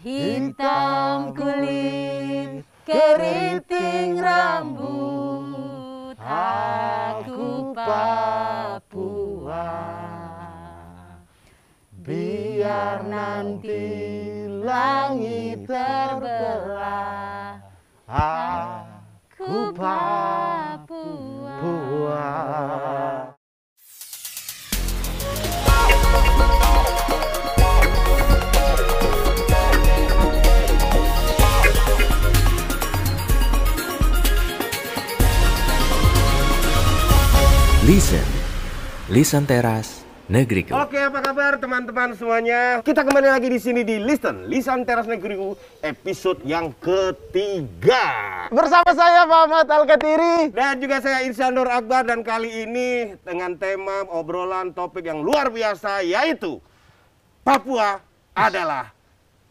Hitam kulit, keriting rambut, aku Papua. Biar nanti langit terbelah, aku Papua. Listen, listen teras negeriku. Oke, apa kabar teman-teman semuanya? Kita kembali lagi di sini di Listen, Lisan Teras Negeriku, episode yang ketiga. Bersama saya Muhammad Al-Katiri. Dan juga saya Irsyad Nur Akbar dan kali ini dengan tema obrolan topik yang luar biasa yaitu Papua adalah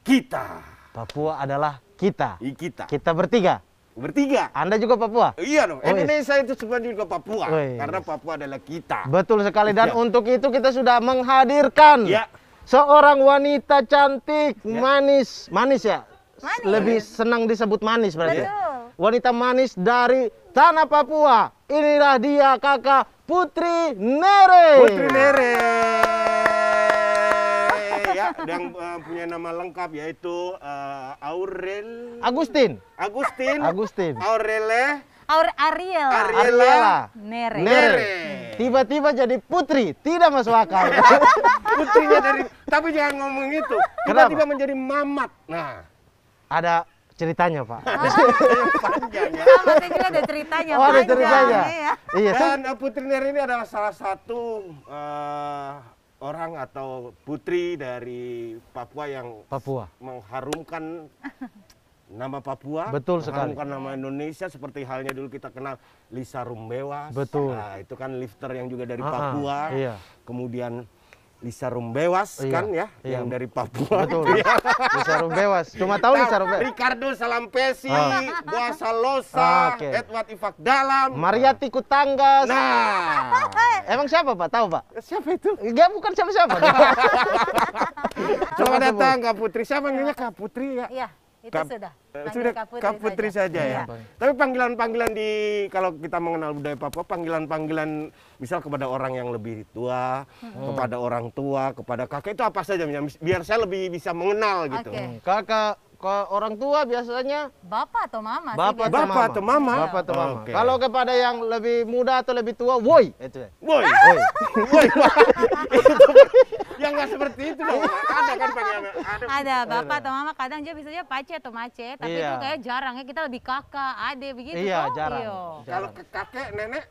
kita. Papua adalah kita. I kita. Kita bertiga. Bertiga. Anda juga Papua? Iya dong, Oh, iya. Indonesia itu sebenarnya juga Papua. Oh, iya. Karena Papua adalah kita. Betul sekali dan Ya. untuk itu kita sudah menghadirkan Ya. seorang wanita cantik, Ya. manis, manis ya. Manis. Lebih senang disebut manis berarti. Betul. Wanita manis dari tanah Papua. Inilah dia kakak Putri Nere. Putri Nere. Ya, yang eh, punya nama lengkap yaitu eh, Aurel Agustin. Agustin Agustin. Aurele Aur Ariela. Ariela Ariela. Nere. Nere. Tiba-tiba jadi putri, tidak masuk akal. Putrinya dari tapi jangan ngomong itu. Tiba-tiba menjadi Mamat. Nah, Ada ceritanya, Pak. panjang ya. Ada ceritanya. Oh, ada ceritanya. iya. Iya, Dan eh, Putri Nere ini adalah salah satu eh, orang atau putri dari Papua yang Papua. mengharumkan nama Papua, Betul sekali. mengharumkan nama Indonesia seperti halnya dulu kita kenal Lisa Rumbewas. Betul. Nah, itu kan lifter yang juga dari Ah, ah, Papua. iya. Kemudian Lisa Rumbewas Iya, kan ya, iya. yang dari Papua. Betul. ya. Lisa Rumbewas. Cuma tahu Lisa Rumbewas. Ricardo Salampesi, Ah. Buasa Losa, Ah, oke. Edward Ifak Dalam. Mariati Kutanggas. Nah, Emang siapa, Pak? Tahu, Pak? siapa itu? Dia bukan siapa-siapa. Selamat datang Kak Putri. Saya manggilnya Kak Putri ya. Iya, itu Kap- sudah. eh, Panggil sudah Kak Putri Putri saja, ya. Iya. Tapi panggilan-panggilan di kalau kita mengenal budaya Papua, panggilan-panggilan misal kepada orang yang lebih tua, kepada orang tua, kepada kakek itu apa saja Misalnya, biar saya lebih bisa mengenal gitu. Oke. Kakak ke orang tua biasanya Bapak atau mama sih bapak biasanya? Bapak atau mama? Bapak atau mama. Oke. Kalau kepada yang lebih muda atau lebih tua, woi itu. ya. Woi, Woi. woi, yang nggak seperti itu dong. Ada kan panggilan ada. Ada bapak atau mama kadang dia biasanya pace atau mace, tapi Iya. itu kayak jarang ya kita lebih kakak, ade begitu Iya, jarang. Iya. Kalau ke kakek, nenek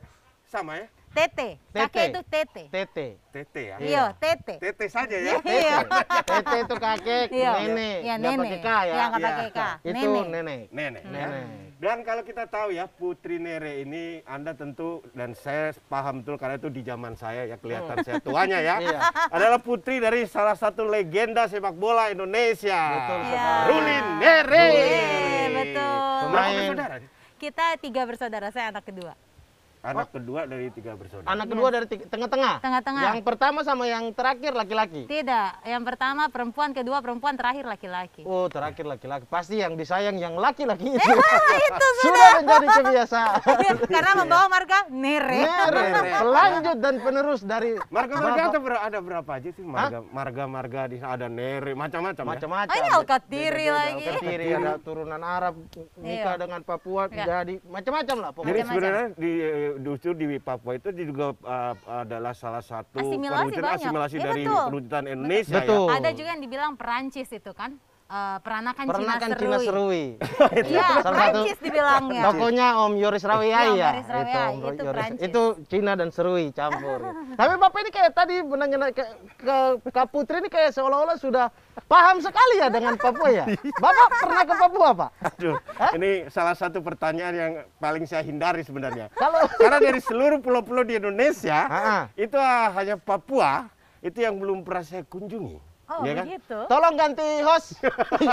sama ya? Tete, kakek Tete. itu tete. Tete. Tete ya. Iya, tete. Tete saja ya. Iya. Tete itu kakek, Iya. nenek. Iya, nenek. pakai K ya. Iya, nggak Iya. pakai K. Itu Nenek. nenek. Nenek. ya. Nenek. Dan kalau kita tahu ya Putri Nere ini Anda tentu dan saya paham betul karena itu di zaman saya ya kelihatan saya tuanya ya. Iya. Adalah putri dari salah satu legenda sepak bola Indonesia. Betul Iya. sekali. Ruli Nere. Iya, betul. Berapa Pemain. bersaudara? Kita tiga bersaudara, saya anak kedua. Anak kedua dari tiga bersaudara. Anak kedua dari tiga- tengah-tengah. Tengah-tengah. Yang pertama sama yang terakhir laki-laki. Tidak, yang pertama perempuan, kedua perempuan, terakhir laki-laki. Oh, terakhir laki-laki. Pasti yang disayang yang laki-laki itu. itu Sudah menjadi kebiasaan. Karena membawa marga Nere. Nere, pelanjut dan penerus dari Marga-marga ada, ber- ada berapa aja sih marga marga-marga di sana ada Nere macam-macam ya. macam-macam. Ah, ini Alkatiri lagi. Alkatiri, ada turunan Arab nikah Iya. dengan Papua Iya. jadi macam-macam lah Jadi pokoknya. Macam-macam. sebenarnya di justru di Papua itu juga uh, adalah salah satu Asimilasi banyak. asimilasi Iya, dari betul. perwujudan Indonesia Betul. ya. Ada juga yang dibilang Perancis itu kan. Eh, peranakan, Peranakan Cina Cina Serui. Serui. Iya, Salah satu Perancis dibilangnya. Tokonya Om Yoris Rawiai Iya, Om ya. Yoris Rawiai, Om itu Yoris- itu Cina dan Serui campur. Tapi Bapak ini kayak tadi menanya ke, ke Kak Putri ini kayak seolah-olah sudah paham sekali ya dengan Papua ya. Bapak pernah ke Papua, Pak? Aduh, ini salah satu pertanyaan yang paling saya hindari sebenarnya. Kalau Karena dari seluruh pulau-pulau di Indonesia, itu hanya Papua itu yang belum pernah saya kunjungi. Oh, Iya kan? begitu. Tolong ganti host.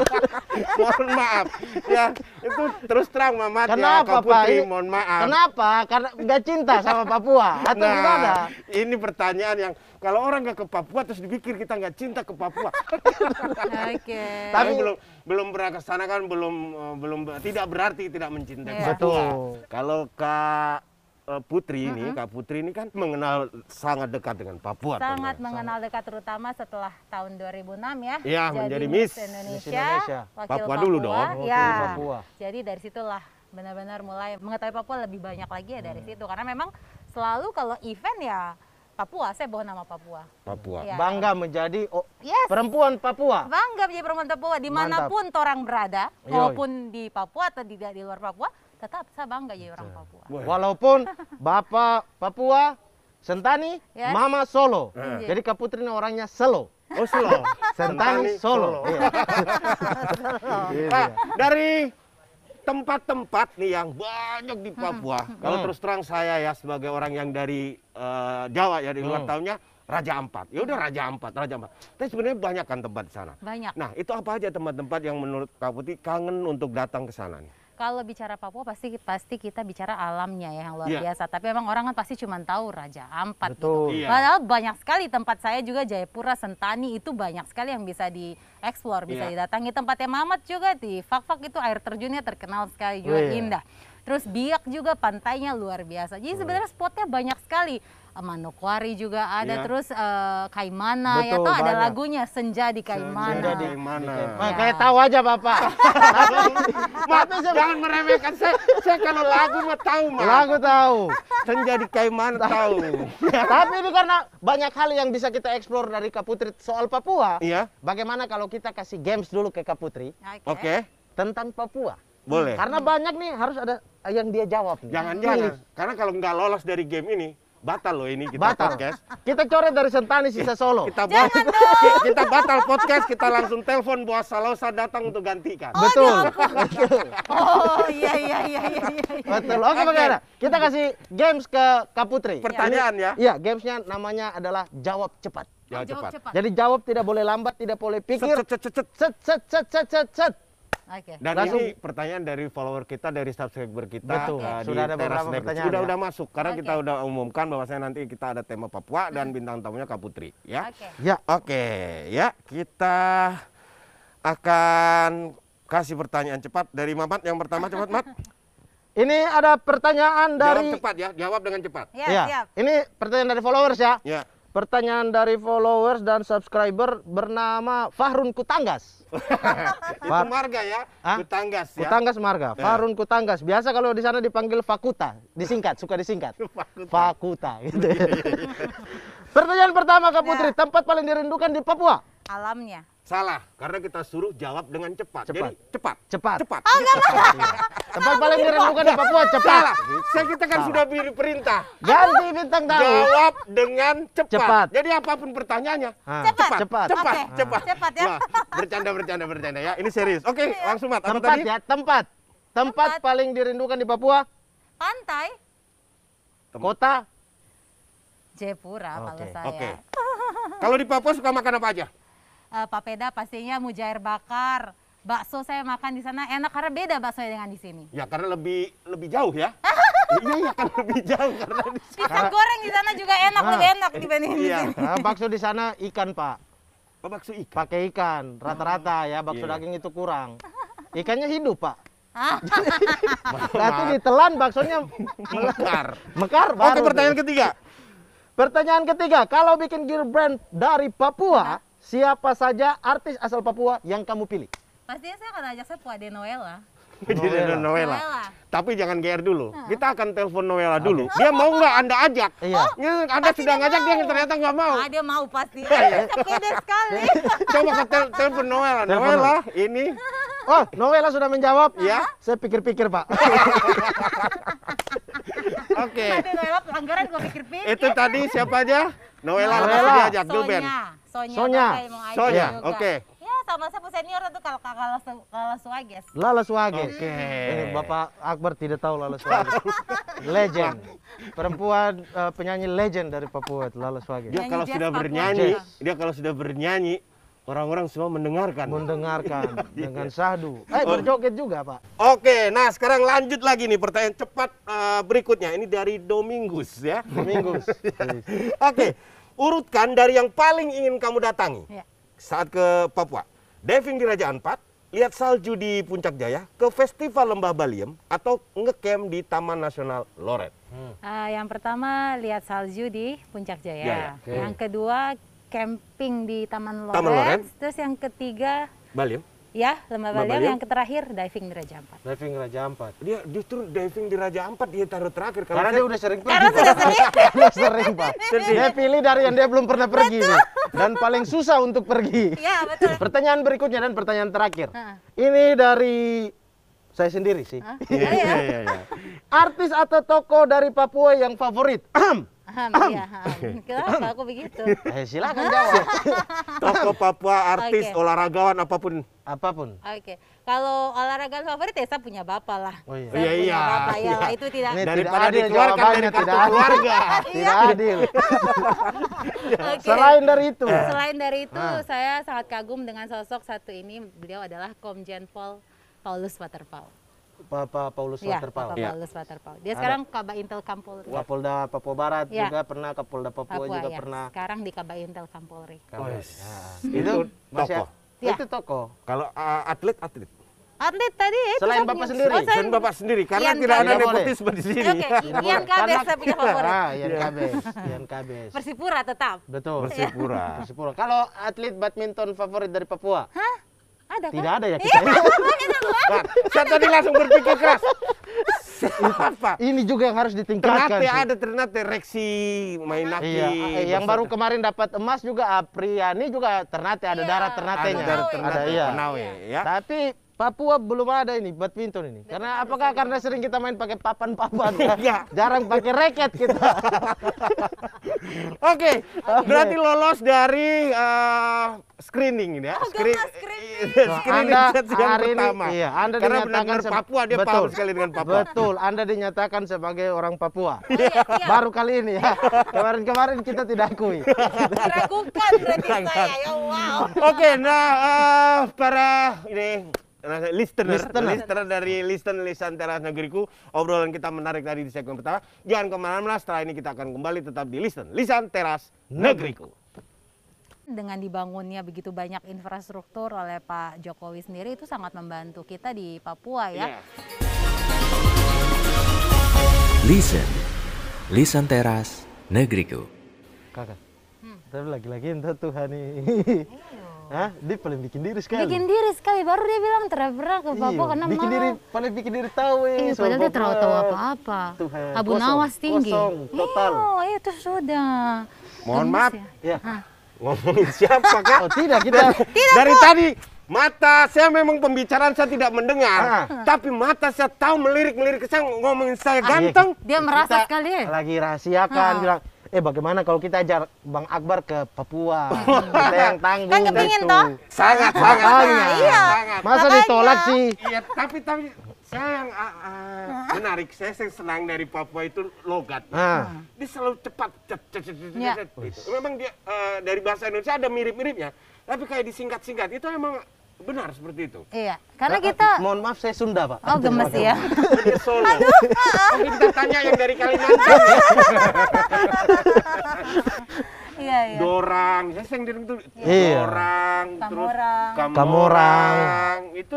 mohon maaf ya itu terus terang Mamat Kenapa ya, Kak Putri, Pak? Ini- mohon maaf Kenapa? Karena nggak cinta sama Papua atau nah gimana? ini pertanyaan yang kalau orang nggak ke Papua terus dipikir kita nggak cinta ke Papua Oke. tapi belum belum pernah ke sana kan belum eh, belum tidak berarti tidak mencintai Iya. Papua Betul. kalau Kak eh, Putri ini Kak Putri ini kan mengenal sangat dekat dengan Papua Sangat mengenal dekat terutama setelah tahun 2006 ya. Iya, Jadi menjadi Miss Indonesia, Miss Indonesia. wakil Papua dulu dong. Wakil Ya. Papua. Jadi dari situlah benar-benar mulai mengetahui Papua lebih banyak lagi ya Hmm. dari situ karena memang selalu kalau event ya Papua, saya bawa nama Papua. Papua Iya. Bangga menjadi oh, Yes. perempuan Papua. Bangga menjadi perempuan Papua di mana pun orang berada, Yoi. maupun di Papua atau tidak di luar Papua, tetap saya bangga jadi orang Papua. Walaupun Bapak Papua, Sentani, Yes. Mama Solo. Eh. Jadi Kak Putri ini orangnya Solo. Oh Solo Sentani, Solo. Pak, iya. dari tempat-tempat nih yang banyak di Papua. Kalau terus terang saya ya sebagai orang yang dari eh, Jawa ya di luar Hmm. tahunnya Raja Ampat. Ya udah Raja Ampat, Raja Ampat. Tapi sebenarnya banyak kan tempat di sana. Banyak. Nah, itu apa aja tempat-tempat yang menurut Kak Putih kangen untuk datang ke sana nih? Kalau bicara Papua pasti pasti kita bicara alamnya ya yang luar Iya. biasa. Tapi emang orang kan pasti cuma tahu Raja Ampat. Betul. Gitu. Iya. Padahal banyak sekali tempat saya juga Jayapura, Sentani itu banyak sekali yang bisa dieksplor, bisa Iya. didatangi. Tempatnya Mamat juga di Fak-Fak itu air terjunnya terkenal sekali juga Iya. indah. Terus Biak juga pantainya luar biasa. Jadi sebenarnya spotnya banyak sekali. Eh, Manokwari juga ada, Iya. terus eh, Kaimana ya, Betul, tuh ada banyak. lagunya Senja di Kaimana. Senja di mana? Wah, Ya. kayak tahu aja Bapak. Mat, jangan meremehkan saya. Saya kalau lagu mah tahu, Mat. Lagu tahu. Senja di Kaiman tahu. Tapi ini karena banyak hal yang bisa kita eksplor dari Kak Putri soal Papua. Iya, Bagaimana kalau kita kasih games dulu ke Kak Putri oke. tentang Papua? Boleh. Karena banyak nih harus ada yang dia jawab. Jangan-jangan. Karena kalau nggak lolos dari game ini, batal loh ini kita Batal. podcast. Kita coret dari Sentani sisa Solo. Kita batal, kita batal podcast, kita langsung telepon Bos Salosa datang untuk gantikan. Betul. Oh iya iya iya iya. iya. Betul. Oke, bagaimana? Kita kasih games ke Kak Putri. Pertanyaan ya. Iya, gamesnya namanya adalah jawab cepat. Jawab Jawab cepat. cepat. Jadi jawab tidak boleh lambat, tidak boleh pikir. Cet, cet, cet, cet. Set, set, set, set, set, set. Oke. Dan Langsung. ini pertanyaan dari follower kita, dari subscriber kita. Betul. di Sudah ada Teras beberapa pertanyaan Sudah ya. udah masuk karena Oke. kita udah umumkan bahwasanya nanti kita ada tema Papua dan bintang tamunya Kak Putri, ya. Oke. Ya, Oke, ya kita akan kasih pertanyaan cepat dari Mamat. Yang pertama cepat, Mat. ini ada pertanyaan dari Jawab cepat ya, jawab dengan cepat. Ya, Ya, siap. Ini pertanyaan dari followers ya. Ya. Pertanyaan dari followers dan subscriber bernama Fahrun Kutanggas. Itu marga ya, Hah? Kutanggas ya. Kutanggas marga, Ya. Fahrun Kutanggas. Biasa kalau di sana dipanggil Fakuta, disingkat, suka disingkat. Fakuta. Fakuta gitu. Pertanyaan pertama Kak Ya. Putri, tempat paling dirindukan di Papua? Alamnya. Salah, karena kita suruh jawab dengan cepat. Cepat. Jadi cepat. Cepat. Cepat. Tempat paling dirindukan di Papua cepat. Salah. Saya kita kan sudah beri perintah. Ganti bintang tamu. Jawab dengan cepat. Cepat. Jadi apa pun pertanyaannya, Ah, Cepat. Cepat. cepat, Oke. cepat. Cepat ya. Wah, bercanda, bercanda, bercanda ya. Ini serius. Oke, langsung Mat. Apa Tempat tadi? ya, tempat. Tempat Tempat. paling dirindukan di Papua, Pantai. kota. Jayapura kalau Oke, saya. Oke. Kalau di Papua suka makan apa aja? Eh, papeda pastinya mujair bakar. Bakso saya makan di sana enak karena beda bakso dengan di sini. Ya karena lebih lebih jauh ya. iya, iya kan lebih jauh karena di Pisang goreng di sana juga enak, Ah. lebih enak dibanding di Iya. sini. Nah, bakso di sana ikan, Pak. Oh, bakso ikan. Pakai ikan, rata-rata ya, bakso Iya. daging itu kurang. Ikannya hidup, Pak. Ah, Nanti ditelan baksonya Mekar. mekar Oke, baru. pertanyaan ketiga. Pertanyaan ketiga, kalau bikin gear brand dari Papua, siapa saja artis asal Papua yang kamu pilih? pastinya saya akan ajak saya Puade Noela. Ada Noela. Noela. Tapi jangan GR dulu. Kita akan telepon Noela dulu. Dia mau nggak Anda ajak? Iya. Ya, Anda sudah ngajak dia ternyata nggak mau. Ah, dia mau pasti. Iya. Pede sekali. Coba ke tel- telepon Noela. Telepon Noela, ini Oh, Noela sudah menjawab. Ya. Saya pikir-pikir, Pak. oke. Puade Noela pelanggaran gue pikir-pikir. Itu tadi siapa aja? Noela Noela. langsung diajak Girl Band. Sonya. Sonya. Sonya. oke. Ya sama saya senior itu kalau kalau kalau Suages. Lala Suwages. Oke. Ini Bapak Akbar tidak tahu Lala Suwages. legend. Perempuan eh, penyanyi legend dari Papua itu Lala Suwages. Dia kalau sudah Papua. bernyanyi, dia kalau sudah bernyanyi orang-orang semua mendengarkan. mendengarkan dengan sahdu. Eh berjoget juga pak. Oke, nah sekarang lanjut lagi nih pertanyaan cepat eh, berikutnya. Ini dari Domingus ya. Domingus. Oke, urutkan dari yang paling ingin kamu datangi Ya. saat ke Papua. Diving di Raja Ampat, lihat salju di Puncak Jaya, ke Festival Lembah Baliem, atau ngecamp di Taman Nasional Loret. Ah, yang pertama lihat salju di Puncak Ya, Jaya. ya. Oke. Yang kedua camping di Taman Lorentz. Taman Lorentz. Terus yang ketiga Baliem? Ya Lembah Baliem. Baliem. Yang terakhir diving di Raja Ampat. Diving Raja Ampat. Dia justru diving di Raja Ampat dia taruh terakhir. Karena dia udah sering pergi. Karena sudah sering. Dia sering pak. Dia pilih dari yang dia belum pernah pergi nih. Dan paling susah untuk pergi. Ya betul. Pertanyaan berikutnya dan pertanyaan terakhir. Hah. Ini dari saya sendiri sih. Iya, iya, iya, iya. Artis atau tokoh dari Papua yang favorit? Aham, iya. Kenapa aku begitu? eh silakan jawab. Tokoh Papua, artis, Oke. olahragawan, apa pun. Apa pun. Oke, kalau olahraga favorit ya saya punya bapak lah. Oh iya. Saya Iya, punya iya. bapak ya lah itu tidak. Ini tidak Daripada adil dikeluarkan dari kartu tidak keluarga. Tidak adil. Oke. Selain dari itu. Selain dari itu, Ah. saya sangat kagum dengan sosok satu ini. Beliau adalah Komjen Pol Paulus Waterpau. Papa Paulus Ya, Waterpau. Iya. Paulus Waterpau. Dia sekarang Kabak Intel Kampolri. Kapolda Papua Barat Ya. juga pernah, Kapolda Papua, juga ya. pernah. Sekarang di Kabak Intel Kampolri. Oh, yes. Itu Itu tokoh. Ya. Itu tokoh. Kalau uh, atlet, atlet. Atlet tadi itu Selain Bapak sendiri? Oh, Dan Bapak sendiri, karena Ian tidak ada nepotisme di sini. Oke, Ian Kabes saya punya favorit. Ah, Ian Kabes. Ian Kabes. Persipura tetap. Betul. Persipura. Persipura. Kalau atlet badminton favorit dari Papua? Hah? Ada kan? Tidak ada ya kita. Nah, saya tadi langsung berpikir keras. Siapa? Ini juga yang harus ditingkatkan. Ternate sih. ada Ternate Reksi, Mainaki. Iya, eh, yang baru kemarin dapat emas juga Apriani juga Ternate ada Iya. darah ada Ternatenya. dari Penawe. Ternate, Ada iya. Penawe, ya. Tapi Papua belum ada ini badminton ini. Karena apakah karena sering kita main pakai papan-papan? ya? Iya. Jarang pakai racket kita. Oke, berarti lolos dari eh, screening ini ya. Oh, Screen- screening. eh, screening Anda yang hari ini iya, Anda Karena dinyatakan Papua dia betul. paham sekali dengan Papua. Betul, Anda dinyatakan sebagai orang Papua. Oh, iya, iya. Baru kali ini ya. Kemarin-kemarin kita tidak akui. Diragukan berarti saya. Ya wow. Oke, nah eh, para ini listener, Listener. listener dari Listen Lisan Teras Negeriku, obrolan kita menarik tadi di segmen pertama. Jangan ke mana-mana, setelah ini kita akan kembali tetap di Listen Lisan Teras Negeriku. Dengan dibangunnya begitu banyak infrastruktur oleh Pak Jokowi sendiri itu sangat membantu kita di Papua ya. Iya. Listen. Lisan Teras Negeriku. Kakak. Hmm. Tapi lagi-lagi entah Tuhan ini. Hah? Dia paling bikin diri sekali. Bikin diri sekali baru dia bilang tidak pernah ke Papua Iya, karena bikin mau. diri paling bikin diri tahu eh, Iya, padahal dia Papua. tahu apa-apa. Tuhan, Abu kosong, Nawas tinggi. kosong, total. Iya, itu sudah. Mohon maaf, ya. Ya. Ngomongin siapa kak? Oh tidak kita. Dari tadi mata saya memang pembicaraan saya tidak mendengar, Ah. tapi mata saya tahu melirik-melirik ke saya ngomongin saya iya, ganteng. Dia merasa Kita sekali. ya. Lagi rahasiakan Ah. bilang Eh bagaimana kalau kita ajar Bang Akbar ke Papua? kita yang tanggung. Kan kepingin gitu. toh? Sangat, sangat, Makanya. sangat, Iya. sangat. Masa Makanya. ditolak sih? Iya, tapi tapi saya yang ah, ah, menarik, saya yang senang dari Papua itu logat. Nah, Dia selalu cepat, cet, cet, cet, cet, Ya. cet, gitu. Memang dia eh, dari bahasa Indonesia ada mirip-miripnya, tapi kayak disingkat-singkat itu emang benar seperti itu. Iya, karena kita mohon maaf saya Sunda pak. Oh gemes ya. Dia solo. Mungkin kita tanya yang dari Kalimantan. ya. Iya, iya. Dorang, saya sering bilang itu Iya. Dorang, terus Kamorang. Kamorang. Itu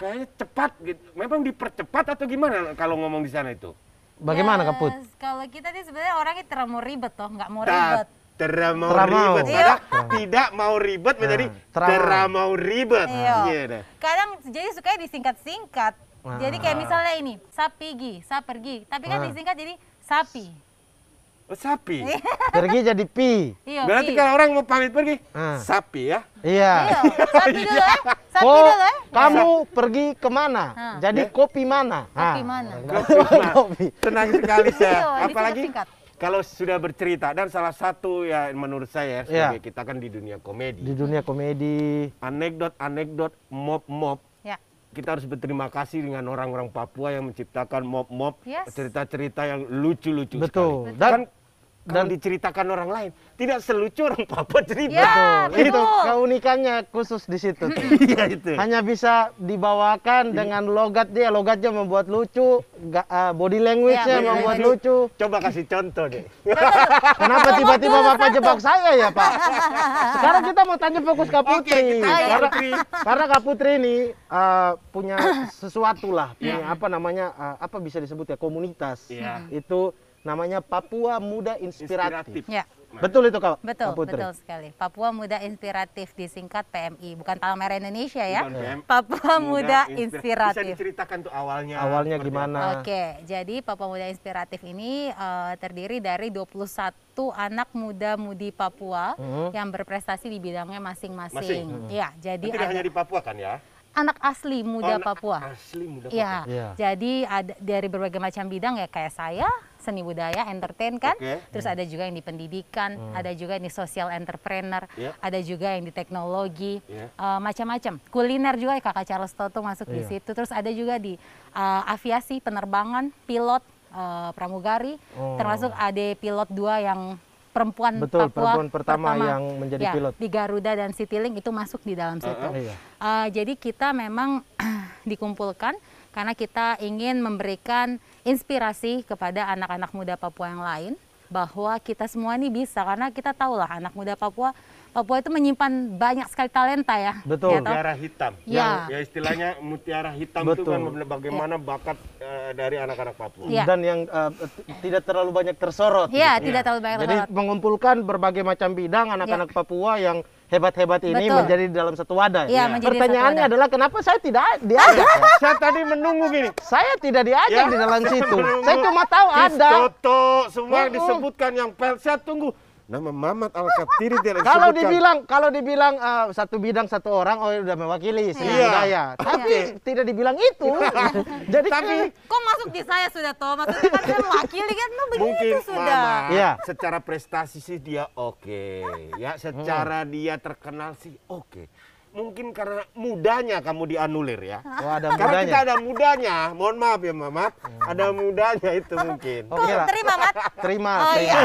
kayaknya cepat gitu. Memang dipercepat atau gimana kalau ngomong di sana itu? Bagaimana Ya, Kaput? Kalau kita sih sebenarnya orangnya tidak mau ribet toh, nggak mau ribet. Tera mau Tera mau. ribet. Iya. Tidak mau ribet menjadi Nah, tera tera mau. mau ribet. Iya. Gitu. Kadang jadi suka disingkat-singkat. Jadi kayak Ah. misalnya ini, sa pergi, sa pergi. Tapi kan Ah. disingkat jadi sapi. Oh, sapi. Pergi jadi pi. Iya. Berarti pi. kalau orang mau pamit pergi, Ah. sapi ya. Iya. Iya, sapi dulu ya. Sapi Kok dulu ya. kamu pergi ke mana? Ah. Jadi kopi mana? Kopi Ah, mana? kopi. Tenang sekali Iya, saya. Apalagi disingkat-singkat. Kalau sudah bercerita dan salah satu ya menurut saya Iya. sebagai kita kan di dunia komedi. Di dunia komedi. Anekdot-anekdot mop-mop Ya. kita harus berterima kasih dengan orang-orang Papua yang menciptakan mop-mop Yes. cerita-cerita yang lucu-lucu Betul. sekali. Dan kan kalau diceritakan orang lain tidak selucu orang Papua cerita. Ya, Betul. Itu keunikannya khusus di situ. Iya itu. Hanya bisa dibawakan dengan logat dia, logatnya membuat lucu, ga- ah, body language-nya Iya, membuat body lucu. Coba kasih contoh deh. Kenapa tiba-tiba Bapak jebak saya ya, Pak? Sekarang kita mau tanya fokus Kak Putri. kita Kak karena, Putri. karena Kak Putri ini uh, punya sesuatu lah, punya Iya. apa namanya, uh, apa bisa disebut ya, komunitas. Iya. Itu namanya Papua Muda Inspiratif. Inspiratif. Ya. Betul itu Kak, Betul, Kak Putri? betul sekali. Papua Muda Inspiratif disingkat PMI, bukan Palang Merah Indonesia ya. Bukan PM. Papua Muda Bisa Inspiratif. diceritakan tuh awalnya. Awalnya seperti gimana? Oke, jadi Papua Muda Inspiratif ini eh, terdiri dari 21 anak muda-mudi Papua Mhm. yang berprestasi di bidangnya masing-masing. Masing. Iya, apa. jadi Tidak ada hanya di Papua kan ya? Anak asli muda anak Papua. Asli muda Iya, Papua. Iya. jadi ada dari berbagai macam bidang ya kayak saya seni budaya, entertain kan. Oke. Terus ada juga yang di pendidikan, ada juga yang di social entrepreneur, Iya. ada juga yang di teknologi, Iya. eh, macam-macam. Kuliner juga kakak Charles Toto masuk di Iya. situ. Terus ada juga di eh, aviasi, penerbangan, pilot, eh, pramugari, Oh. termasuk ada pilot dua yang perempuan Betul, Papua perempuan pertama yang menjadi Ya, pilot. di Garuda dan Citylink itu masuk di dalam situ. Iya. Uh, jadi kita memang dikumpulkan karena kita ingin memberikan inspirasi kepada anak-anak muda Papua yang lain bahwa kita semua ini bisa karena kita tahu lah anak muda Papua Papua itu menyimpan banyak sekali talenta ya. Betul. Ya? Mutiara hitam. Ya. Ya istilahnya mutiara hitam itu Betul. kan bagaimana bakat eh, dari anak-anak Papua. Iya. Dan yang uh, tidak terlalu banyak tersorot. Iya, gitu. tidak terlalu banyak Jadi tersorot. mengumpulkan berbagai macam bidang anak-anak Papua yang hebat-hebat ini Betul. menjadi dalam satu wadah. Iya, menjadi Pertanyaannya satu wadah. adalah kenapa saya tidak diajak? ya? Saya tadi menunggu gini. saya tidak diajak Ya, di dalam saya situ. menunggu. Saya cuma tahu ada. Toto, semua yang disebutkan yang pel. Saya tunggu. Nama Mamat Al-Katiri tidak Kalau dibilang kalau dibilang uh, satu bidang satu orang oh udah mewakili seni Iya. budaya. Tapi tidak dibilang itu. Jadi Tapi Kok masuk di saya sudah toh? Maksudnya kan saya mewakili kan no, begitu mungkin sudah. Mama Iya. secara prestasi sih dia oke ya secara dia terkenal sih oke mungkin karena mudanya kamu dianulir ya oh, ada karena kita mudanya. ada mudanya mohon maaf ya Mamat ada mudanya itu mungkin Oke lah. Terima, Mat. Terima, Oh, terima. iya.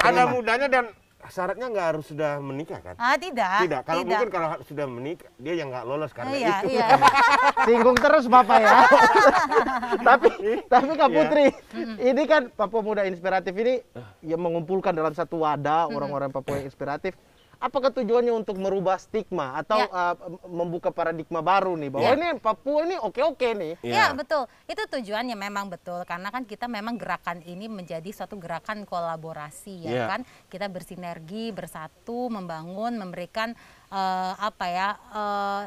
ada mudanya dan syaratnya nggak harus sudah menikah kan Ah, tidak. tidak kalau mungkin kalau sudah menikah dia yang nggak lolos karena Iya, itu iya. Singgung terus Bapak ya. tapi tapi Kak Iya. Putri, ini kan Papua Muda Inspiratif ini yang mengumpulkan dalam satu wadah orang-orang Papua yang inspiratif. Apakah tujuannya untuk merubah stigma atau Ya. uh, membuka paradigma baru nih bahwa Ya. ini Papua ini oke-oke nih. Iya Iya. betul, itu tujuannya memang betul karena kan kita memang gerakan ini menjadi suatu gerakan kolaborasi ya Iya. kan kita bersinergi bersatu membangun memberikan eh, apa ya eh,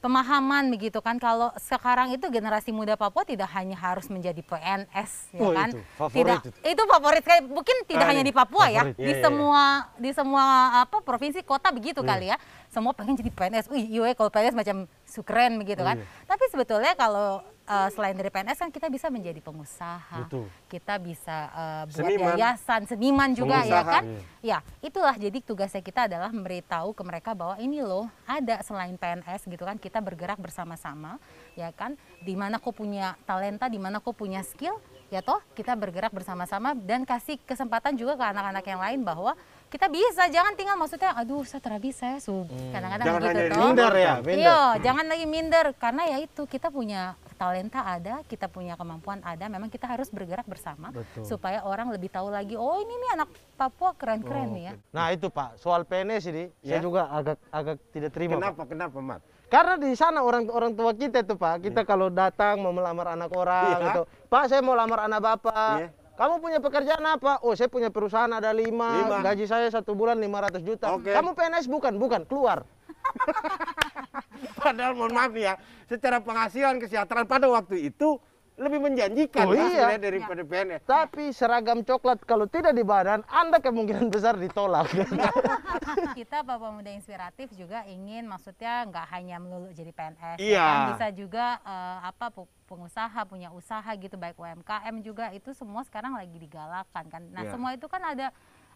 pemahaman begitu kan. Kalau sekarang itu generasi muda Papua tidak hanya harus menjadi PNS ya Oh, kan? itu. Favorit tidak itu. itu favorit sekali. Mungkin tidak Ah, hanya ini di Papua ya. Favorit. di Iya, iya. semua di semua apa provinsi kota begitu kali ya. Semua pengen jadi PNS wih iya kalau PNS macam sukren begitu kan. tapi sebetulnya kalau eh, selain dari PNS kan kita bisa menjadi pengusaha Betul. kita bisa eh, buat Seniman. yayasan seniman juga ya Pengusaha. kan ya itulah jadi tugasnya kita adalah memberitahu ke mereka bahwa ini loh ada selain PNS gitu kan kita bergerak bersama-sama ya kan di mana kau punya talenta di mana kau punya skill ya toh kita bergerak bersama-sama dan kasih kesempatan juga ke anak-anak yang lain bahwa kita bisa jangan tinggal maksudnya aduh saya tidak bisa ya su kadang-kadang Jangan begitu hanya toh Minder ya, minder. Iya, jangan lagi minder karena ya itu kita punya talenta ada, kita punya kemampuan ada. Memang kita harus bergerak bersama Betul. supaya orang lebih tahu lagi. Oh ini nih anak Papua keren-keren nih ya. Nah itu Pak, soal PNS ini saya Ya. juga agak agak tidak terima. Pak. kenapa kenapa Mat Karena di sana orang orang tua kita tuh Pak, kita kalau datang mau melamar anak orang Iya. gitu, Pak saya mau lamar anak bapak. Iya. Kamu punya pekerjaan apa? Oh saya punya perusahaan ada lima, Lima. gaji saya satu bulan 500 juta. Oke. Kamu PNS bukan? Bukan, keluar. Padahal mohon maaf ya, secara penghasilan kesejahteraan pada waktu itu lebih menjanjikan Oh, ya, iya. daripada PNS. Tapi seragam coklat kalau tidak di badan, Anda kemungkinan besar ditolak. kita Papua Muda Inspiratif juga ingin maksudnya nggak hanya melulu jadi PNS. ya Iya. kan? Bisa juga eh, apa pengusaha punya usaha gitu baik UMKM juga itu semua sekarang lagi digalakan kan. Nah Iya. semua itu kan ada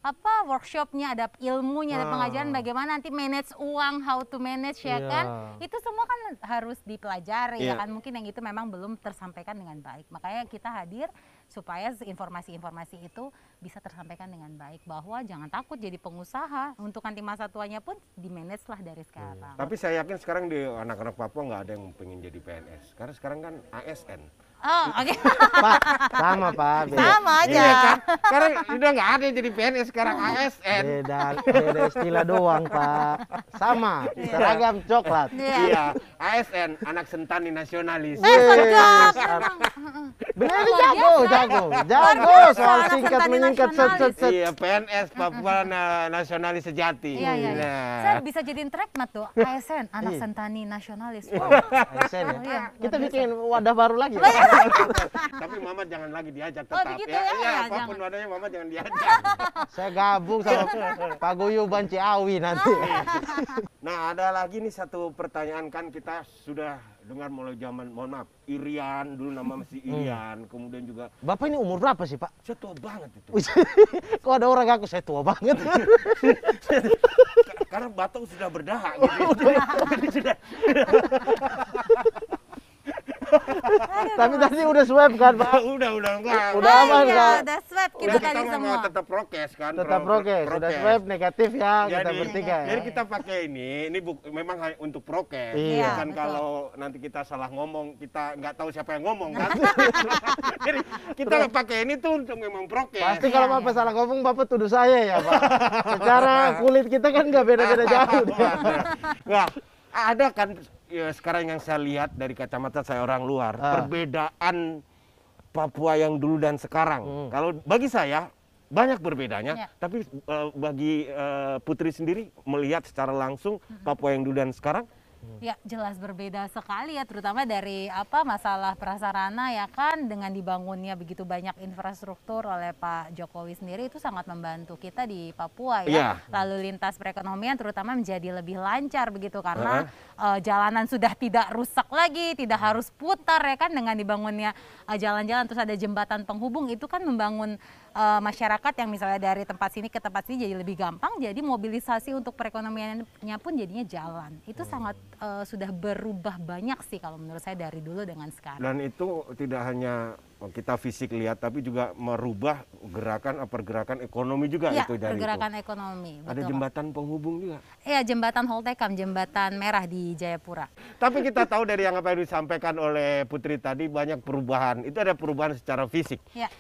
apa workshopnya ada ilmunya ada Ah. pengajaran bagaimana nanti manage uang how to manage ya Iya. kan itu semua kan harus dipelajari ya Iya. kan mungkin yang itu memang belum tersampaikan dengan baik makanya kita hadir supaya informasi-informasi itu bisa tersampaikan dengan baik bahwa jangan takut jadi pengusaha untuk nanti masa tuanya pun di manage lah dari sekarang. Tapi saya yakin sekarang di anak-anak Papua nggak ada yang pengen jadi PNS. Karena sekarang kan ASN. Oh, oke. Pak, sama Pak. Beda, Sama aja. Iya kan? Sekarang udah nggak ada yang jadi PNS sekarang ASN. beda, beda istilah doang Pak. Sama, seragam coklat. Iya. Iya, ASN anak sentani nasionalis. Eh, sedap. Beliau ini jago, jago, jago soal singkat menyingkat set set set. Iya, PNS Papua Na- Nasionalis Sejati. Iya, iya, iya. Nah. Saya bisa jadiin trackmat tuh, ASN, anak Iya. sentani nasionalis. Wow. ASN ya. Oh, iya, Kita bikin wadah baru lagi. ya? Tapi Mama jangan lagi diajak Oh, tetap begitu ya. ya? Iya, Ya, apa pun wadahnya Mama jangan diajak. Saya gabung sama Pak Guyuban Ciawi nanti. Nah, ada lagi nih satu pertanyaan kan kita sudah dengar mulai zaman mohon maaf, Irian dulu nama masih Hmm. Irian, kemudian juga Bapak ini umur berapa sih Pak? saya tua banget itu. Kok ada orang aku saya tua banget. Ka- Karena batuk sudah berdahak gitu. Sudah Tapi tadi udah swab kan Pak? udah udah enggak. Udah Oh aman, iya, Kak? udah swab kita Udah tadi kita semua. tetap prokes kan. Tetap pro- prokes, sudah prokes. swab negatif ya kita Jadi, bertiga ya. jadi kita pakai ini, ini bu- memang untuk prokes. Iya. Kan betul. kalau nanti kita salah ngomong, kita nggak tahu siapa yang ngomong kan. jadi kita pakai ini tuh untuk memang prokes. Pasti Iya, kalau iya. Bapak salah ngomong Bapak tuduh saya ya Pak. Secara kulit kita kan nggak beda-beda jauh. Nah, ada kan ya, sekarang yang saya lihat dari kacamata saya orang luar, Ah. perbedaan Papua yang dulu dan sekarang. Hmm. Kalau bagi saya banyak berbedanya, Ya. tapi eh, bagi eh, Putri sendiri melihat secara langsung Papua yang dulu dan sekarang, Ya jelas berbeda sekali ya terutama dari apa masalah prasarana ya kan dengan dibangunnya begitu banyak infrastruktur oleh Pak Jokowi sendiri itu sangat membantu kita di Papua ya. Iya. Lalu lintas perekonomian terutama menjadi lebih lancar begitu karena eh, jalanan sudah tidak rusak lagi, tidak harus putar ya kan dengan dibangunnya eh, jalan-jalan terus ada jembatan penghubung itu kan membangun eh, masyarakat yang misalnya dari tempat sini ke tempat sini jadi lebih gampang jadi mobilisasi untuk perekonomiannya pun jadinya jalan itu sangat eh, sudah berubah banyak sih kalau menurut saya dari dulu dengan sekarang dan itu tidak hanya kita fisik lihat, tapi juga merubah gerakan eh, pergerakan ekonomi juga ya itu dari pergerakan itu. ekonomi Ada betul. jembatan penghubung juga. Iya jembatan Holtekam jembatan merah di Jayapura Tapi kita tahu dari yang apa yang disampaikan oleh Putri tadi banyak perubahan. Itu ada perubahan secara fisik. ya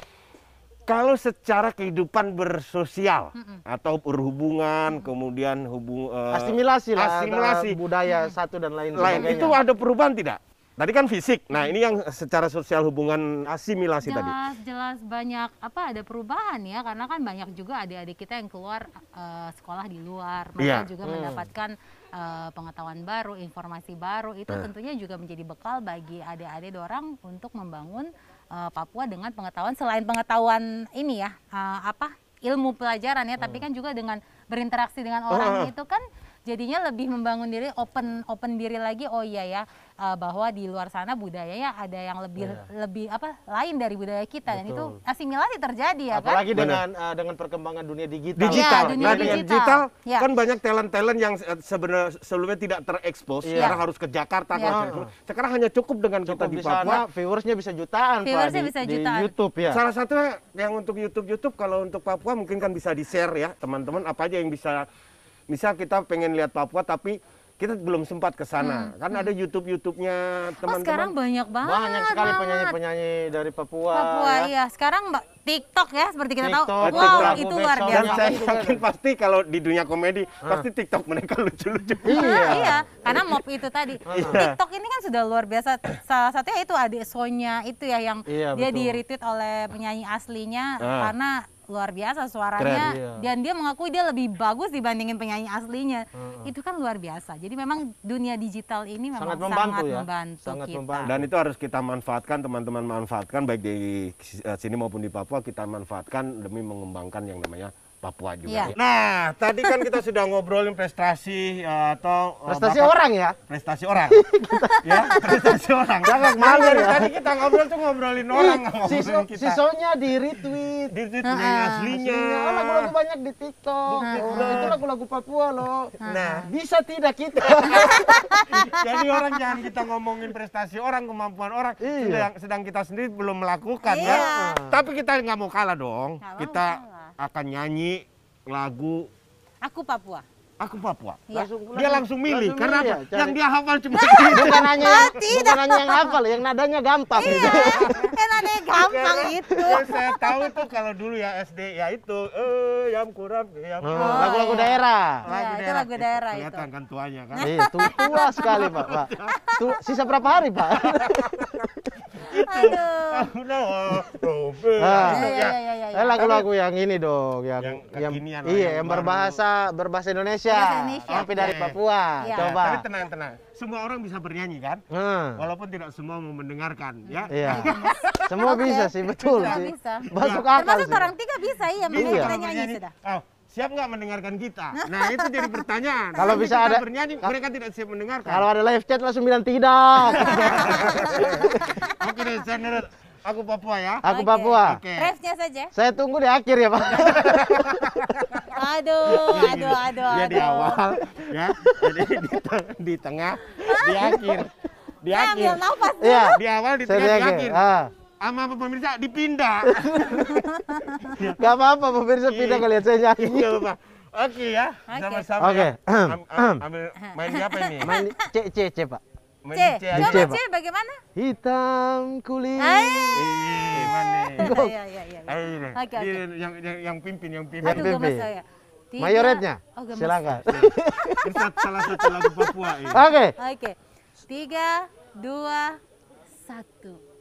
Kalau secara kehidupan bersosial atau berhubungan, kemudian hubung eh, Asimilasi lah asimilasi antara budaya satu dan lain, lain sebagainya. itu ada perubahan tidak? Tadi kan fisik. Nah, ini yang secara sosial hubungan asimilasi tadi. jelas jelas banyak apa ada perubahan ya karena kan banyak juga adik-adik kita yang keluar eh, sekolah di luar mereka Iya. juga mendapatkan eh, pengetahuan baru informasi baru itu tentunya juga menjadi bekal bagi adik-adik orang untuk membangun eh, Papua dengan pengetahuan selain pengetahuan ini ya eh, apa ilmu pelajaran ya tapi kan juga dengan berinteraksi dengan orang itu kan jadinya lebih membangun diri open open diri lagi. Oh iya ya eh, bahwa di luar sana budayanya ada yang lebih lebih apa lain dari budaya kita dan itu asimilasi terjadi ya kan Apalagi dengan eh, dengan perkembangan dunia digital. Digital. Iya, dunia nah, dengan digital. digital Ya. kan banyak talent-talent yang eh, sebenarnya sebelumnya tidak terekspos, Iya. sekarang harus ke Jakarta. Iya. ke- Sekarang hanya cukup dengan Cukup kita di di sana Papua. viewersnya bisa jutaan Viewersnya di, bisa di jutaan. YouTube ya. Salah satunya yang untuk YouTube YouTube kalau untuk Papua mungkin kan bisa di share ya teman-teman apa aja yang bisa misal kita pengen lihat Papua tapi kita belum sempat ke sana kan ada YouTube YouTube-nya oh sekarang teman-teman. banyak banget Banyak sekali penyanyi-penyanyi dari Papua. Papua ya. iya sekarang mbak TikTok ya seperti kita tahu TikTok, wow TikTok, itu luar Sound. Dan biasa saya yakin pasti kalau di dunia komedi pasti TikTok mereka lucu-lucu. iya. iya, karena mop itu tadi. TikTok ini kan sudah luar biasa. Salah satunya itu adik Sonya itu ya yang Iya, dia betul. di retweet oleh penyanyi aslinya Ah. karena luar biasa suaranya Keren, iya. dan dia mengakui dia lebih bagus dibandingin penyanyi aslinya. Itu kan luar biasa. Jadi memang dunia digital ini memang Sangat membantu ya. membantu Sangat kita. membantu. Dan itu harus kita manfaatkan, teman-teman manfaatkan baik di eh, sini maupun di Papua kita manfaatkan demi mengembangkan yang namanya Papua juga. Iya. Nah, tadi kan kita sudah ngobrolin prestasi eh, atau eh, Prestasi Bapak- orang ya. prestasi orang. ya, prestasi orang. Jangan malu ya. Tadi kita ngobrol tuh ngobrolin orang, ngobrolin kita. sisonya di retweet. Di di- yang aslinya. Oh, lagu-lagu banyak di TikTok. Oh, itu lagu-lagu Papua loh. Nah, Bisa tidak kita? jadi orang jangan kita ngomongin prestasi orang, kemampuan orang, Iya. sedang, sedang kita sendiri belum melakukan Iya. ya. Tapi kita nggak mau kalah dong. Mau kita kalah. Akan nyanyi lagu Aku Papua. Aku Papua. Iya. Dia langsung milih langsung karena milih ya, cari. Yang dia hafal cuma bukan hanya yang, bukan hanya yang hafal, yang nadanya gampang. Iya, yang gampang itu. Yang saya tahu itu kalau dulu ya SD ya itu eh yang kurang yang Oh, lagu-lagu daerah. Iya, itu lagu daerah itu. Kelihatan kan tuanya kan. Iya, tu- tua sekali Pak. Pak. Tu- sisa berapa hari Pak? Aduh. Iya, ya. iya, iya, iya. Eh, lagu-lagu yang ini dong, yang Yang yang, iya, yang yang baru. berbahasa berbahasa Indonesia, Indonesia. tapi dari Oke. Papua. Iya. Coba. Tapi tenang tenang. Semua orang bisa bernyanyi kan? Hmm. Walaupun tidak semua mau mendengarkan ya. Iya. Semua Oke. bisa sih, betul Bisa, sih. bisa. Masuk akal Termasuk sih. orang tiga bisa, iya. Bisa Makanya Iya. kita kalau nyanyi bernyanyi. sudah. Oh, siap nggak mendengarkan kita? Nah itu jadi pertanyaan. Kalau bisa kita ada- bernyanyi, mereka tidak siap mendengarkan. Kalau ada live chat langsung bilang tidak. Oke deh, saya. Aku Papua ya. Aku Oke. Papua. Oke. Refnya saja. Saya tunggu di akhir ya, Pak. Aduh, aduh, aduh, Dia di aduh. awal, ya. Jadi di, te- di tengah, di akhir, di akhir. ambil nafas. Iya. Di awal, di tengah, di akhir. Ah. Sama pemirsa dipindah. Gak apa-apa, pemirsa pindah kalau lihat saya nyanyi. Iya, Pak. Oke ya, sama-sama Oke. ya. Am- am- ambil main di apa ini? Main C C C, Pak. Main C, C coba C, bagaimana? Hitam kulit. Iya, iya, iya. Oke, oke. Yang, yang, yang pimpin, yang pimpin. Aduh, Pimpin. gemes saya. Tiga- Mayoretnya. Oh, gemes. Silakan. Ini sat- salah satu lagu Papua ini. Oke. Oke. Tiga, dua, satu.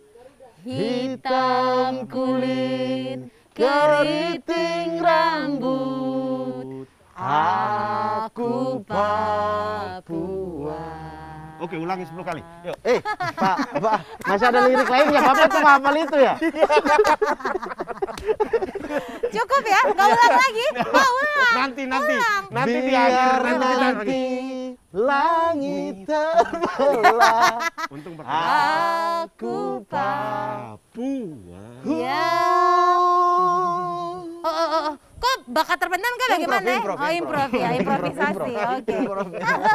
Hitam kulit, keriting rambut, aku Papua. Oke, ulangi 10 kali. Yuk. Eh, Pak, Pak, masih ada lirik lainnya. Bapak tuh hafal itu ya? Cukup ya? Gak ulang lagi? Mau ulang? Nanti, nanti. Ulang. Nanti di akhir, nanti kita lagi. nanti langit terbelah, Untung Aku Papua. Papua. Ya. Bakat terpendam kah bagaimana? ya? improv, oh, improv ya, improvisasi. Oke. Improv.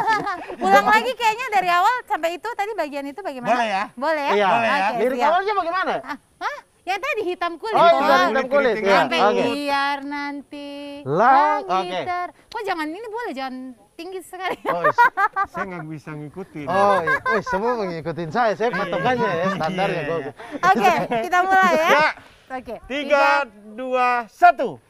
Ulang lagi kayaknya dari awal sampai itu tadi bagian itu bagaimana? Boleh ya? Boleh ya? Iya. Boleh ya? Lirik siap. awalnya bagaimana? Ah, Hah? Yang tadi hitam kulit. Oh, hitam hitam kulit. Ya, Sampai oke. biar nanti Lang- langit oke. ter... Kok jangan ini boleh, jangan tinggi sekali. Oh, Saya nggak bisa ngikutin. oh, iya. oh, semua mengikutin saya. Saya patokannya ya, standarnya. Iya, iya. Oke, kita mulai ya. Ya, Oke. tiga, dua, satu.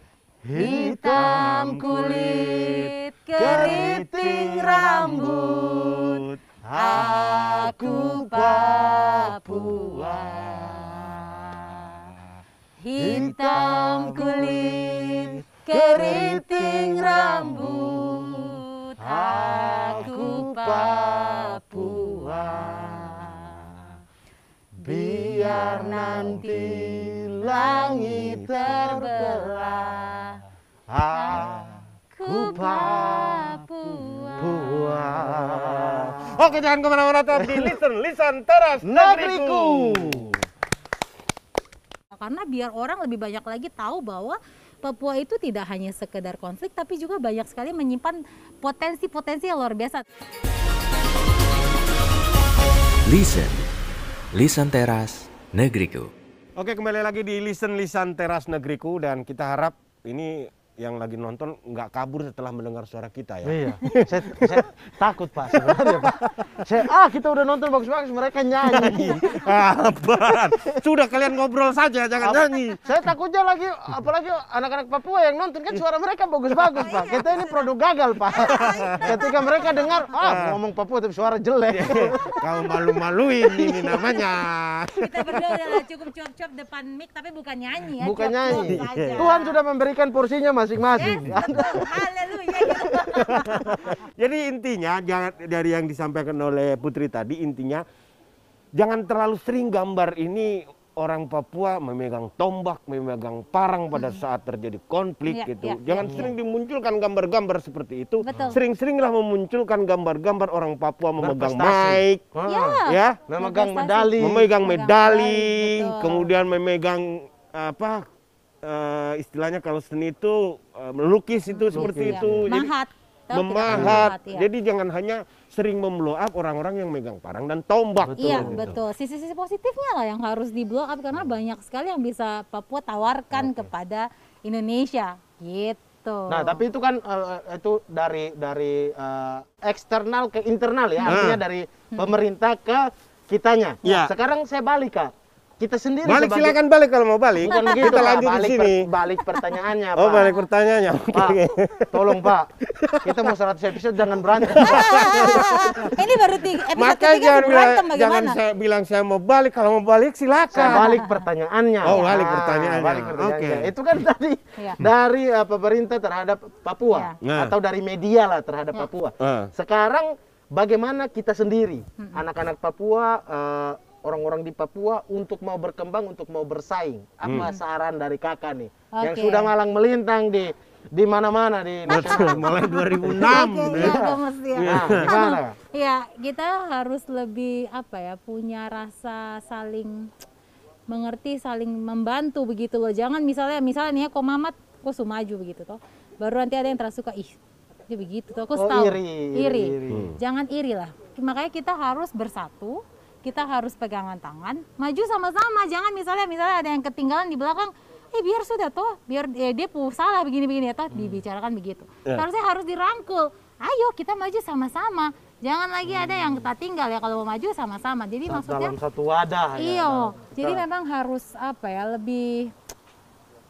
Hitam kulit, keriting rambut, aku Papua. Hitam kulit, keriting rambut, aku Papua. Biar nanti langit terbelah, aku Papua. Oke, jangan ke mana-mana tetap di Listen, Listen Teras Negeriku. Karena biar orang lebih banyak lagi tahu bahwa Papua itu tidak hanya sekedar konflik, tapi juga banyak sekali menyimpan potensi-potensi yang luar biasa. Listen, Lisan Teras Negeriku. Oke, kembali lagi di Listen Lisan Teras Negeriku dan kita harap ini yang lagi nonton nggak kabur setelah mendengar suara kita ya. Iya, saya, saya takut Pak sebenarnya Pak. Saya, ah kita udah nonton bagus-bagus, mereka nyanyi. Apaan? Sudah kalian ngobrol saja, jangan nyanyi. Saya takutnya lagi, apalagi anak-anak Papua yang nonton kan suara mereka bagus-bagus Pak. Kita ini produk gagal Pak. Ketika mereka dengar, ah ngomong Papua tapi suara jelek. Kau malu-maluin ini namanya. Kita berdua cukup cuap-cuap depan mic, tapi bukan nyanyi ya. Bukan nyanyi. Tuhan sudah memberikan porsinya masing-masing. Yes. Haleluya. Jadi intinya jangan dari yang disampaikan oleh Putri tadi intinya jangan terlalu sering gambar ini orang Papua memegang tombak, memegang parang pada saat terjadi konflik Iya, gitu. iya, Jangan sering dimunculkan gambar-gambar seperti itu. Betul. Sering-seringlah memunculkan gambar-gambar orang Papua memegang mic, Ah, Ya. ya, Memegang medali. memegang Memegang medali, medali, betul. kemudian memegang apa eh, istilahnya kalau seni itu eh, melukis itu seperti Iya. itu. Jadi, Mahat. Tahu kita memahat. ya. Jadi jangan hanya sering memblow up orang-orang yang megang parang dan tombak. Iya gitu. betul. Sisi-sisi positifnya lah yang harus di blow up karena banyak sekali yang bisa Papua tawarkan kepada Indonesia gitu. Nah, tapi itu kan eh, itu dari dari eh, eksternal ke internal ya, artinya dari pemerintah ke kitanya. Ya. Sekarang saya balik kak, kita sendiri Balik sebagai- silakan balik kalau mau balik. Bukan begitu, Kita lanjut di balik, sini. per- balik pertanyaannya, Oh, Pak. balik pertanyaannya. Oke. Pak, tolong Pak, kita mau 100 episode jangan berantem. Ini baru tiga, episode Makanya ketiga jangan bilang, jangan saya bilang saya mau balik. Kalau mau balik silakan. Saya balik pertanyaannya. Oh, balik Ah, pertanyaannya. balik pertanyaannya. Oke. Itu kan tadi Iya. dari eh, pemerintah terhadap Papua. Nah. atau dari media lah terhadap Papua. Ah. Sekarang bagaimana kita sendiri, Hmm. anak-anak Papua, eh, orang-orang di Papua untuk mau berkembang, untuk mau bersaing. Apa saran dari kakak nih, yang Oke. sudah malang melintang di di mana-mana di nasional. Mulai 2006. Oke, gitu ya, ya. gemes ya. Nah, gimana? Ya, kita harus lebih apa ya, punya rasa saling mengerti, saling membantu begitu loh. Jangan misalnya misalnya nih ya, kok Mamat kok sumaju begitu toh. Baru nanti ada yang tersuka, ih dia begitu toh, kok Oh, tahu. iri, iri, iri. Jangan iri lah. Makanya kita harus bersatu, kita harus pegangan tangan, maju sama-sama. Jangan misalnya misalnya ada yang ketinggalan di belakang, eh biar sudah toh, biar ya, dia salah begini-begini ya toh, dibicarakan begitu. Ya. Harusnya harus dirangkul. Ayo kita maju sama-sama. Jangan lagi ada yang tertinggal ya kalau mau maju sama-sama. Jadi maksudnya dalam satu wadah. ya. Iya, Dalam- jadi memang harus apa ya lebih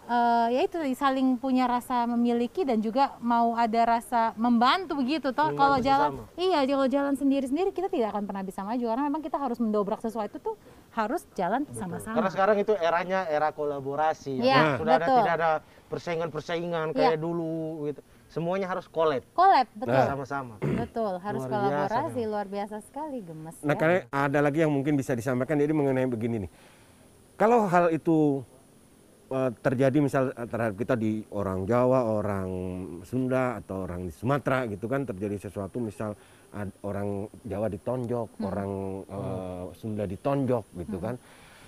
eh ya itu saling punya rasa memiliki dan juga mau ada rasa membantu begitu toh. Kalau jalan sesama. iya kalau jalan sendiri-sendiri kita tidak akan pernah bisa maju karena memang kita harus mendobrak sesuatu tuh harus jalan sama-sama. Karena sekarang itu eranya era kolaborasi. Iya, Sudah ada tidak ada persaingan-persaingan kayak dulu gitu. Semuanya harus collab Collab, betul. sama-sama. Betul, harus Luar biasa, kolaborasi luar biasa sekali gemes. Nah, ya. karena ada lagi yang mungkin bisa disampaikan jadi mengenai begini nih. Kalau hal itu terjadi misal eh, terhadap kita di orang Jawa, orang Sunda atau orang di Sumatera gitu kan terjadi sesuatu misal ad- orang Jawa ditonjok, Hmm. orang eh, Sunda ditonjok gitu kan.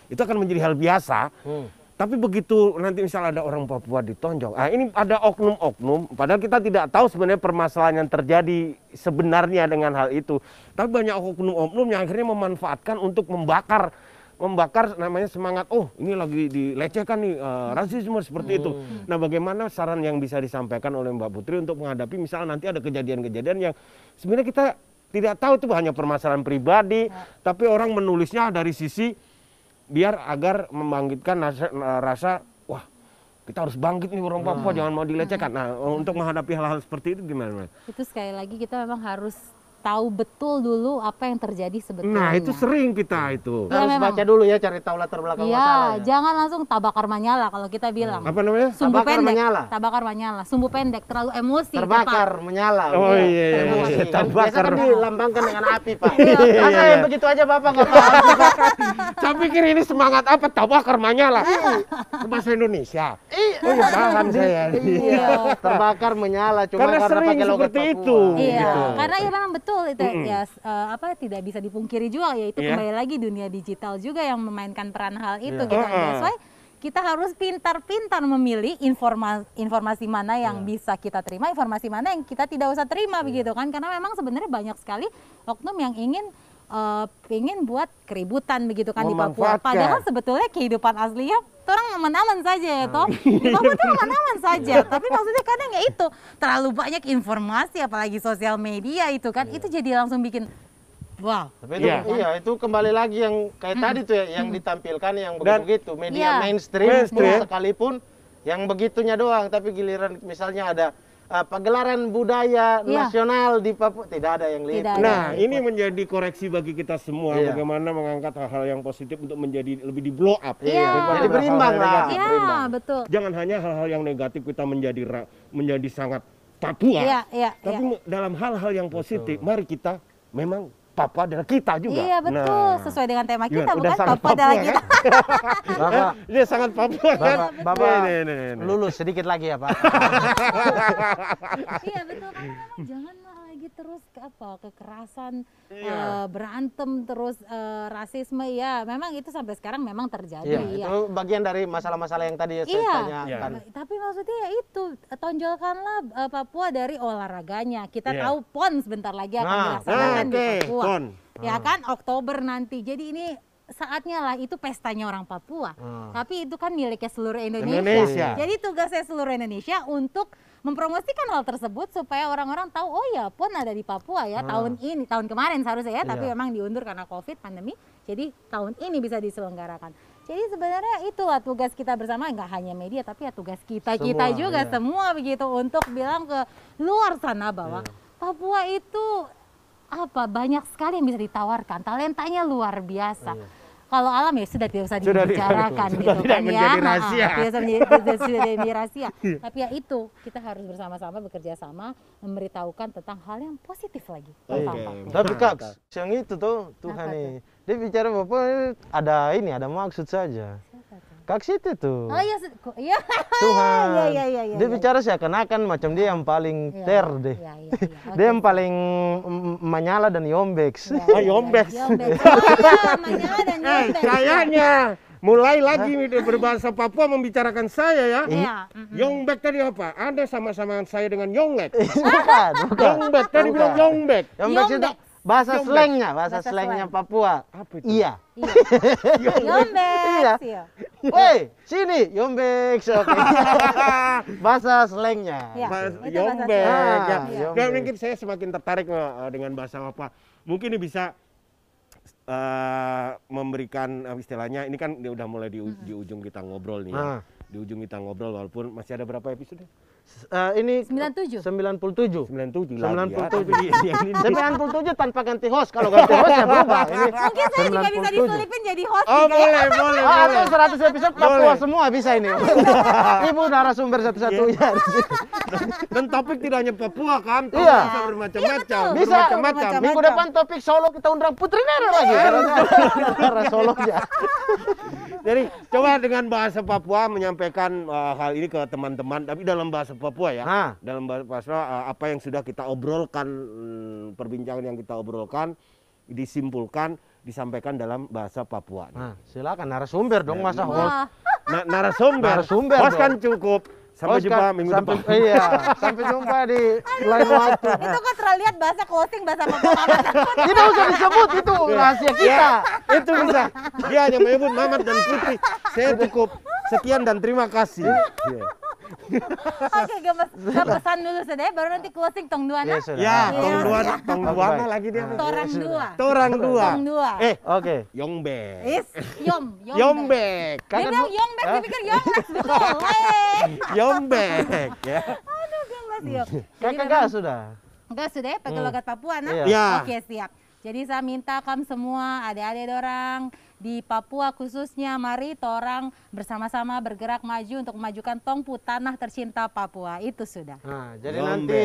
Itu akan menjadi hal biasa. Hmm. Tapi begitu nanti misal ada orang Papua ditonjok, ah ini ada oknum-oknum, padahal kita tidak tahu sebenarnya permasalahan yang terjadi sebenarnya dengan hal itu. Tapi banyak oknum-oknum yang akhirnya memanfaatkan untuk membakar, membakar namanya semangat. Oh ini lagi dilecehkan nih eh, rasisme seperti itu. Nah bagaimana saran yang bisa disampaikan oleh Mbak Putri untuk menghadapi misal nanti ada kejadian-kejadian yang sebenarnya kita tidak tahu itu hanya permasalahan pribadi, tapi orang menulisnya dari sisi biar agar membangkitkan rasa, rasa wah kita harus bangkit nih orang Papua jangan mau dilecehkan. Nah untuk menghadapi hal-hal seperti itu gimana? Itu sekali lagi kita memang harus tahu betul dulu apa yang terjadi sebetulnya. Nah itu sering kita itu. Iya, Harus memang. baca dulu ya cari tahu latar belakang Iya, masalahnya. jangan langsung tabakar menyala kalau kita bilang. Apa namanya? Sumbu Tabakar pendek, menyala. tabakar menyala, sumbu pendek, terlalu emosi. Terbakar, cepat. menyala. Oh iya, iya, Emosi. iya, Kan terbakar. Biasa kan dilambangkan dengan api, Pak. Iya, Masa iya. begitu aja Bapak nggak paham? Saya pikir ini semangat apa? Tabakar manyala. Itu bahasa Indonesia. Oh ya paham saya. Iya. Terbakar, menyala. Cuma Karena karena, sering pakai seperti itu. Iya, gitu. karena ya memang betul itu ya s- eh, apa tidak bisa dipungkiri juga ya itu Iya. kembali lagi dunia digital juga yang memainkan peran hal itu Iya. gitu. Heeh. That's why kita harus pintar-pintar memilih informasi informasi mana Iya. yang bisa kita terima, informasi mana yang kita tidak usah terima begitu kan? Karena memang sebenarnya banyak sekali oknum yang ingin eh, pengen buat keributan begitu kan di Papua. Padahal sebetulnya kehidupan aslinya orang aman-aman saja ya toh. Hmm. Di Papua tuh aman-aman saja. Tapi maksudnya kadang ya itu terlalu banyak informasi apalagi sosial media itu kan itu jadi langsung bikin wow. Tapi itu, Iya. iya. itu kembali lagi yang kayak tadi tuh ya, yang ditampilkan yang Dan- begitu media Iya. mainstream, Mainstream. sekalipun yang begitunya doang, tapi giliran misalnya ada uh, pagelaran budaya Iya. nasional di Papua tidak ada yang lihat. Tidak ada. Nah, ini menjadi koreksi bagi kita semua Iya. bagaimana mengangkat hal-hal yang positif untuk menjadi lebih di blow up. Iya. Jadi berimbang lah. Ya, berimbang. betul. Jangan hanya hal-hal yang negatif kita menjadi menjadi sangat Papua. Iya, iya, Tapi iya. me- dalam hal-hal yang positif, mari kita memang Papua adalah kita juga. Iya betul, Nah. sesuai dengan tema kita Gimana? Bukan sangat Papua adalah kita. Bapak, Dia sangat Papua kan? Bapak, Bapak Nih, nih, nih, nih. lulus sedikit lagi ya Pak. iya betul janganlah lagi terus ke apa kekerasan Iya. eh, berantem terus eh, rasisme ya memang itu sampai sekarang memang terjadi Iya, ya. itu bagian dari masalah-masalah yang tadi saya Iya. tanyakan. Tapi maksudnya ya itu tonjolkanlah eh, Papua dari olahraganya. Kita Iya. tahu PON sebentar lagi akan Nah, dilaksanakan nah, di oke, Papua. PON. Ya kan Oktober nanti. Jadi ini saatnya lah itu pestanya orang Papua. Hmm. Tapi itu kan miliknya seluruh Indonesia. Indonesia. Jadi tugasnya seluruh Indonesia untuk mempromosikan hal tersebut supaya orang-orang tahu oh ya PON ada di Papua ya tahun ini tahun kemarin seharusnya ya tapi Iya. memang diundur karena Covid pandemi. Jadi tahun ini bisa diselenggarakan. Jadi sebenarnya itulah tugas kita bersama nggak hanya media tapi ya tugas kita kita Semua, juga iya. semua begitu untuk bilang ke luar sana bahwa Iya. Papua itu apa banyak sekali yang bisa ditawarkan talentanya luar biasa. Kalau alam ya sudah tidak usah Sudah dibicarakan tidak- gitu tidak kan ya. menjadi Nah, rahasia. menjadi, tidak- sudah jadi rahasia. Tapi ya itu kita harus bersama-sama bekerja sama memberitahukan tentang hal yang positif lagi tentang Oke. Papua. Tapi Kak, yang itu tuh Tuhan nih. Dia bicara Bapak ada ini, ada maksud saja. Kak situ tuh. Oh iya, iya. Tuhan. Iya, iya, iya, iya, dia iya. bicara seakan-akan macam dia yang paling Iya, ter deh. Iya, iya, iya. Dia yang paling menyala dan yombex. Iya, Ah, iya, Yombes. Yombes. Oh, iya, Manyala dan Eh, Yombes. kayaknya mulai lagi berbahasa Papua membicarakan saya ya. Iya. Yongbek tadi apa? Ada sama-sama saya dengan Yonglek. bukan, bukan. Yongbek tadi Bukan. bilang Yongbek. Yombex itu Yombek. Bahasa Yombek. slangnya, bahasa, Bahasa slangnya slang. Papua. Apa itu? Iya. Iya. Yombes. Iya. Iya. Woi, sini bahasa slangnya. Iya. Bahasa itu bahasa Yombek. ya. Ah, Yombek. Dan mungkin saya semakin tertarik eh, dengan bahasa apa. Mungkin ini bisa eh, memberikan eh, istilahnya ini kan dia udah mulai di, di ujung kita ngobrol nih ya. Ah. Di ujung kita ngobrol walaupun masih ada berapa episode? Eh, ini 97. 97. 97 lagi ya. 97. Tapi yang ini 97 tanpa ganti host. Kalau ganti host ya berubah. Ini Mungkin saya juga bisa 97. diselipin jadi host Oh, juga ya. boleh, boleh, boleh. atau 100 episode Papua semua bisa ini. Ibu narasumber satu-satunya di sini. Dan topik tidak hanya Papua kan, topik Iya. bisa bermacam-macam. betul. Bisa. bermacam-macam. Minggu depan topik Solo kita undang Putri Nere lagi. Karena Karena Solonya. Jadi coba dengan bahasa Papua menyampaikan uh, hal ini ke teman-teman, tapi dalam bahasa Papua ya. Nah. Dalam bahasa uh, apa yang sudah kita obrolkan, hmm, perbincangan yang kita obrolkan, disimpulkan, disampaikan dalam bahasa Papua. Nah, silakan narasumber dong masa host. Wah, Nah, narasumber, Narasumber host dong. kan cukup. Sampai Host jumpa kan minggu sampai, depan. Iya, sampai jumpa di lain waktu. itu kan terlihat bahasa closing bahasa Papua. Tidak usah disebut itu rahasia kita. Ya, itu bisa. Dia hanya menyebut Mamat dan Putri. Saya cukup sekian dan terima kasih. Iya. Oke, gemes. Pesan dulu sudah ya, baru nanti closing tong dua Ya nah. Ya, tong dua, tong dua lagi dia. Torang dua. Torang dua. Tong dua. Eh, Oke. Yombek. Is, yom, yom. Yombek. Dia bilang yombek, dia pikir yomlex, betul. Weh. Yombek ya. Aduh, gemes yuk. Kakak sudah. Enggak sudah ya pakai logat Papua nah? Iya. Oke siap. Jadi saya minta kamu semua adik-adik dorang di Papua khususnya mari torang bersama-sama bergerak maju untuk memajukan Tongpu tanah tercinta Papua. Itu sudah. Nah, jadi Yombek. nanti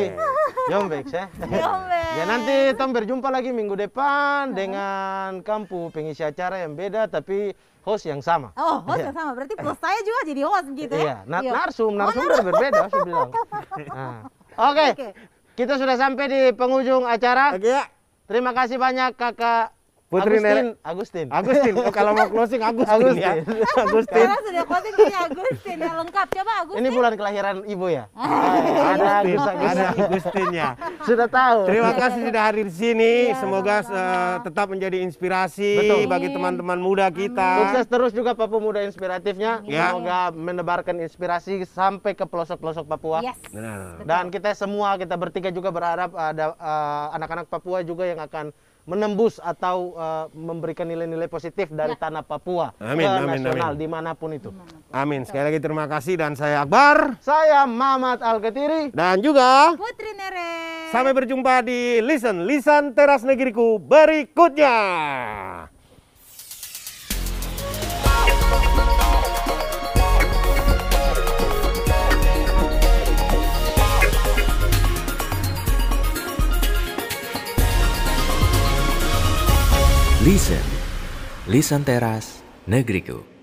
Yombek ya. Yombek. Ya nanti Tom berjumpa lagi minggu depan dengan Kampu pengisi acara yang beda tapi host yang sama. Oh, host Iya. yang sama. Berarti plus saya juga jadi host gitu ya? Iya, na Iya. narsum, narsumber berbeda saya bilang. Nah. Oke. Oke. Kita sudah sampai di penghujung acara. Oke ya. Terima kasih banyak Kakak Putri Agustin. Agustin. Agustin, oh, kalau mau closing Agustin, Agustin. ya. Agustin. Sekarang sudah closing jadi Agustin ya lengkap. Coba Agustin. Ini bulan kelahiran Ibu ya? Ah. ada Agustin, Agus Agus. ada Agustinnya. Sudah tahu. Terima kasih sudah hadir di sini. Iya, Semoga eh, tetap menjadi inspirasi Betul. bagi teman-teman muda kita. Sukses terus juga Papua Muda Inspiratifnya. Ya. Semoga menebarkan inspirasi sampai ke pelosok-pelosok Papua. Yes. Benar. Dan kita semua, kita bertiga juga berharap ada eh, anak-anak Papua juga yang akan menembus atau eh, memberikan nilai-nilai positif dari Ya. tanah Papua Amin, ke amin, nasional amin. di mana pun itu. Amin. Sekali lagi terima kasih dan saya Akbar Saya Mamat Al-Ketiri. dan juga Putri Nere. sampai berjumpa di Listen Lisan Teras Negeriku berikutnya. Listen, Lisan Teras Negeriku.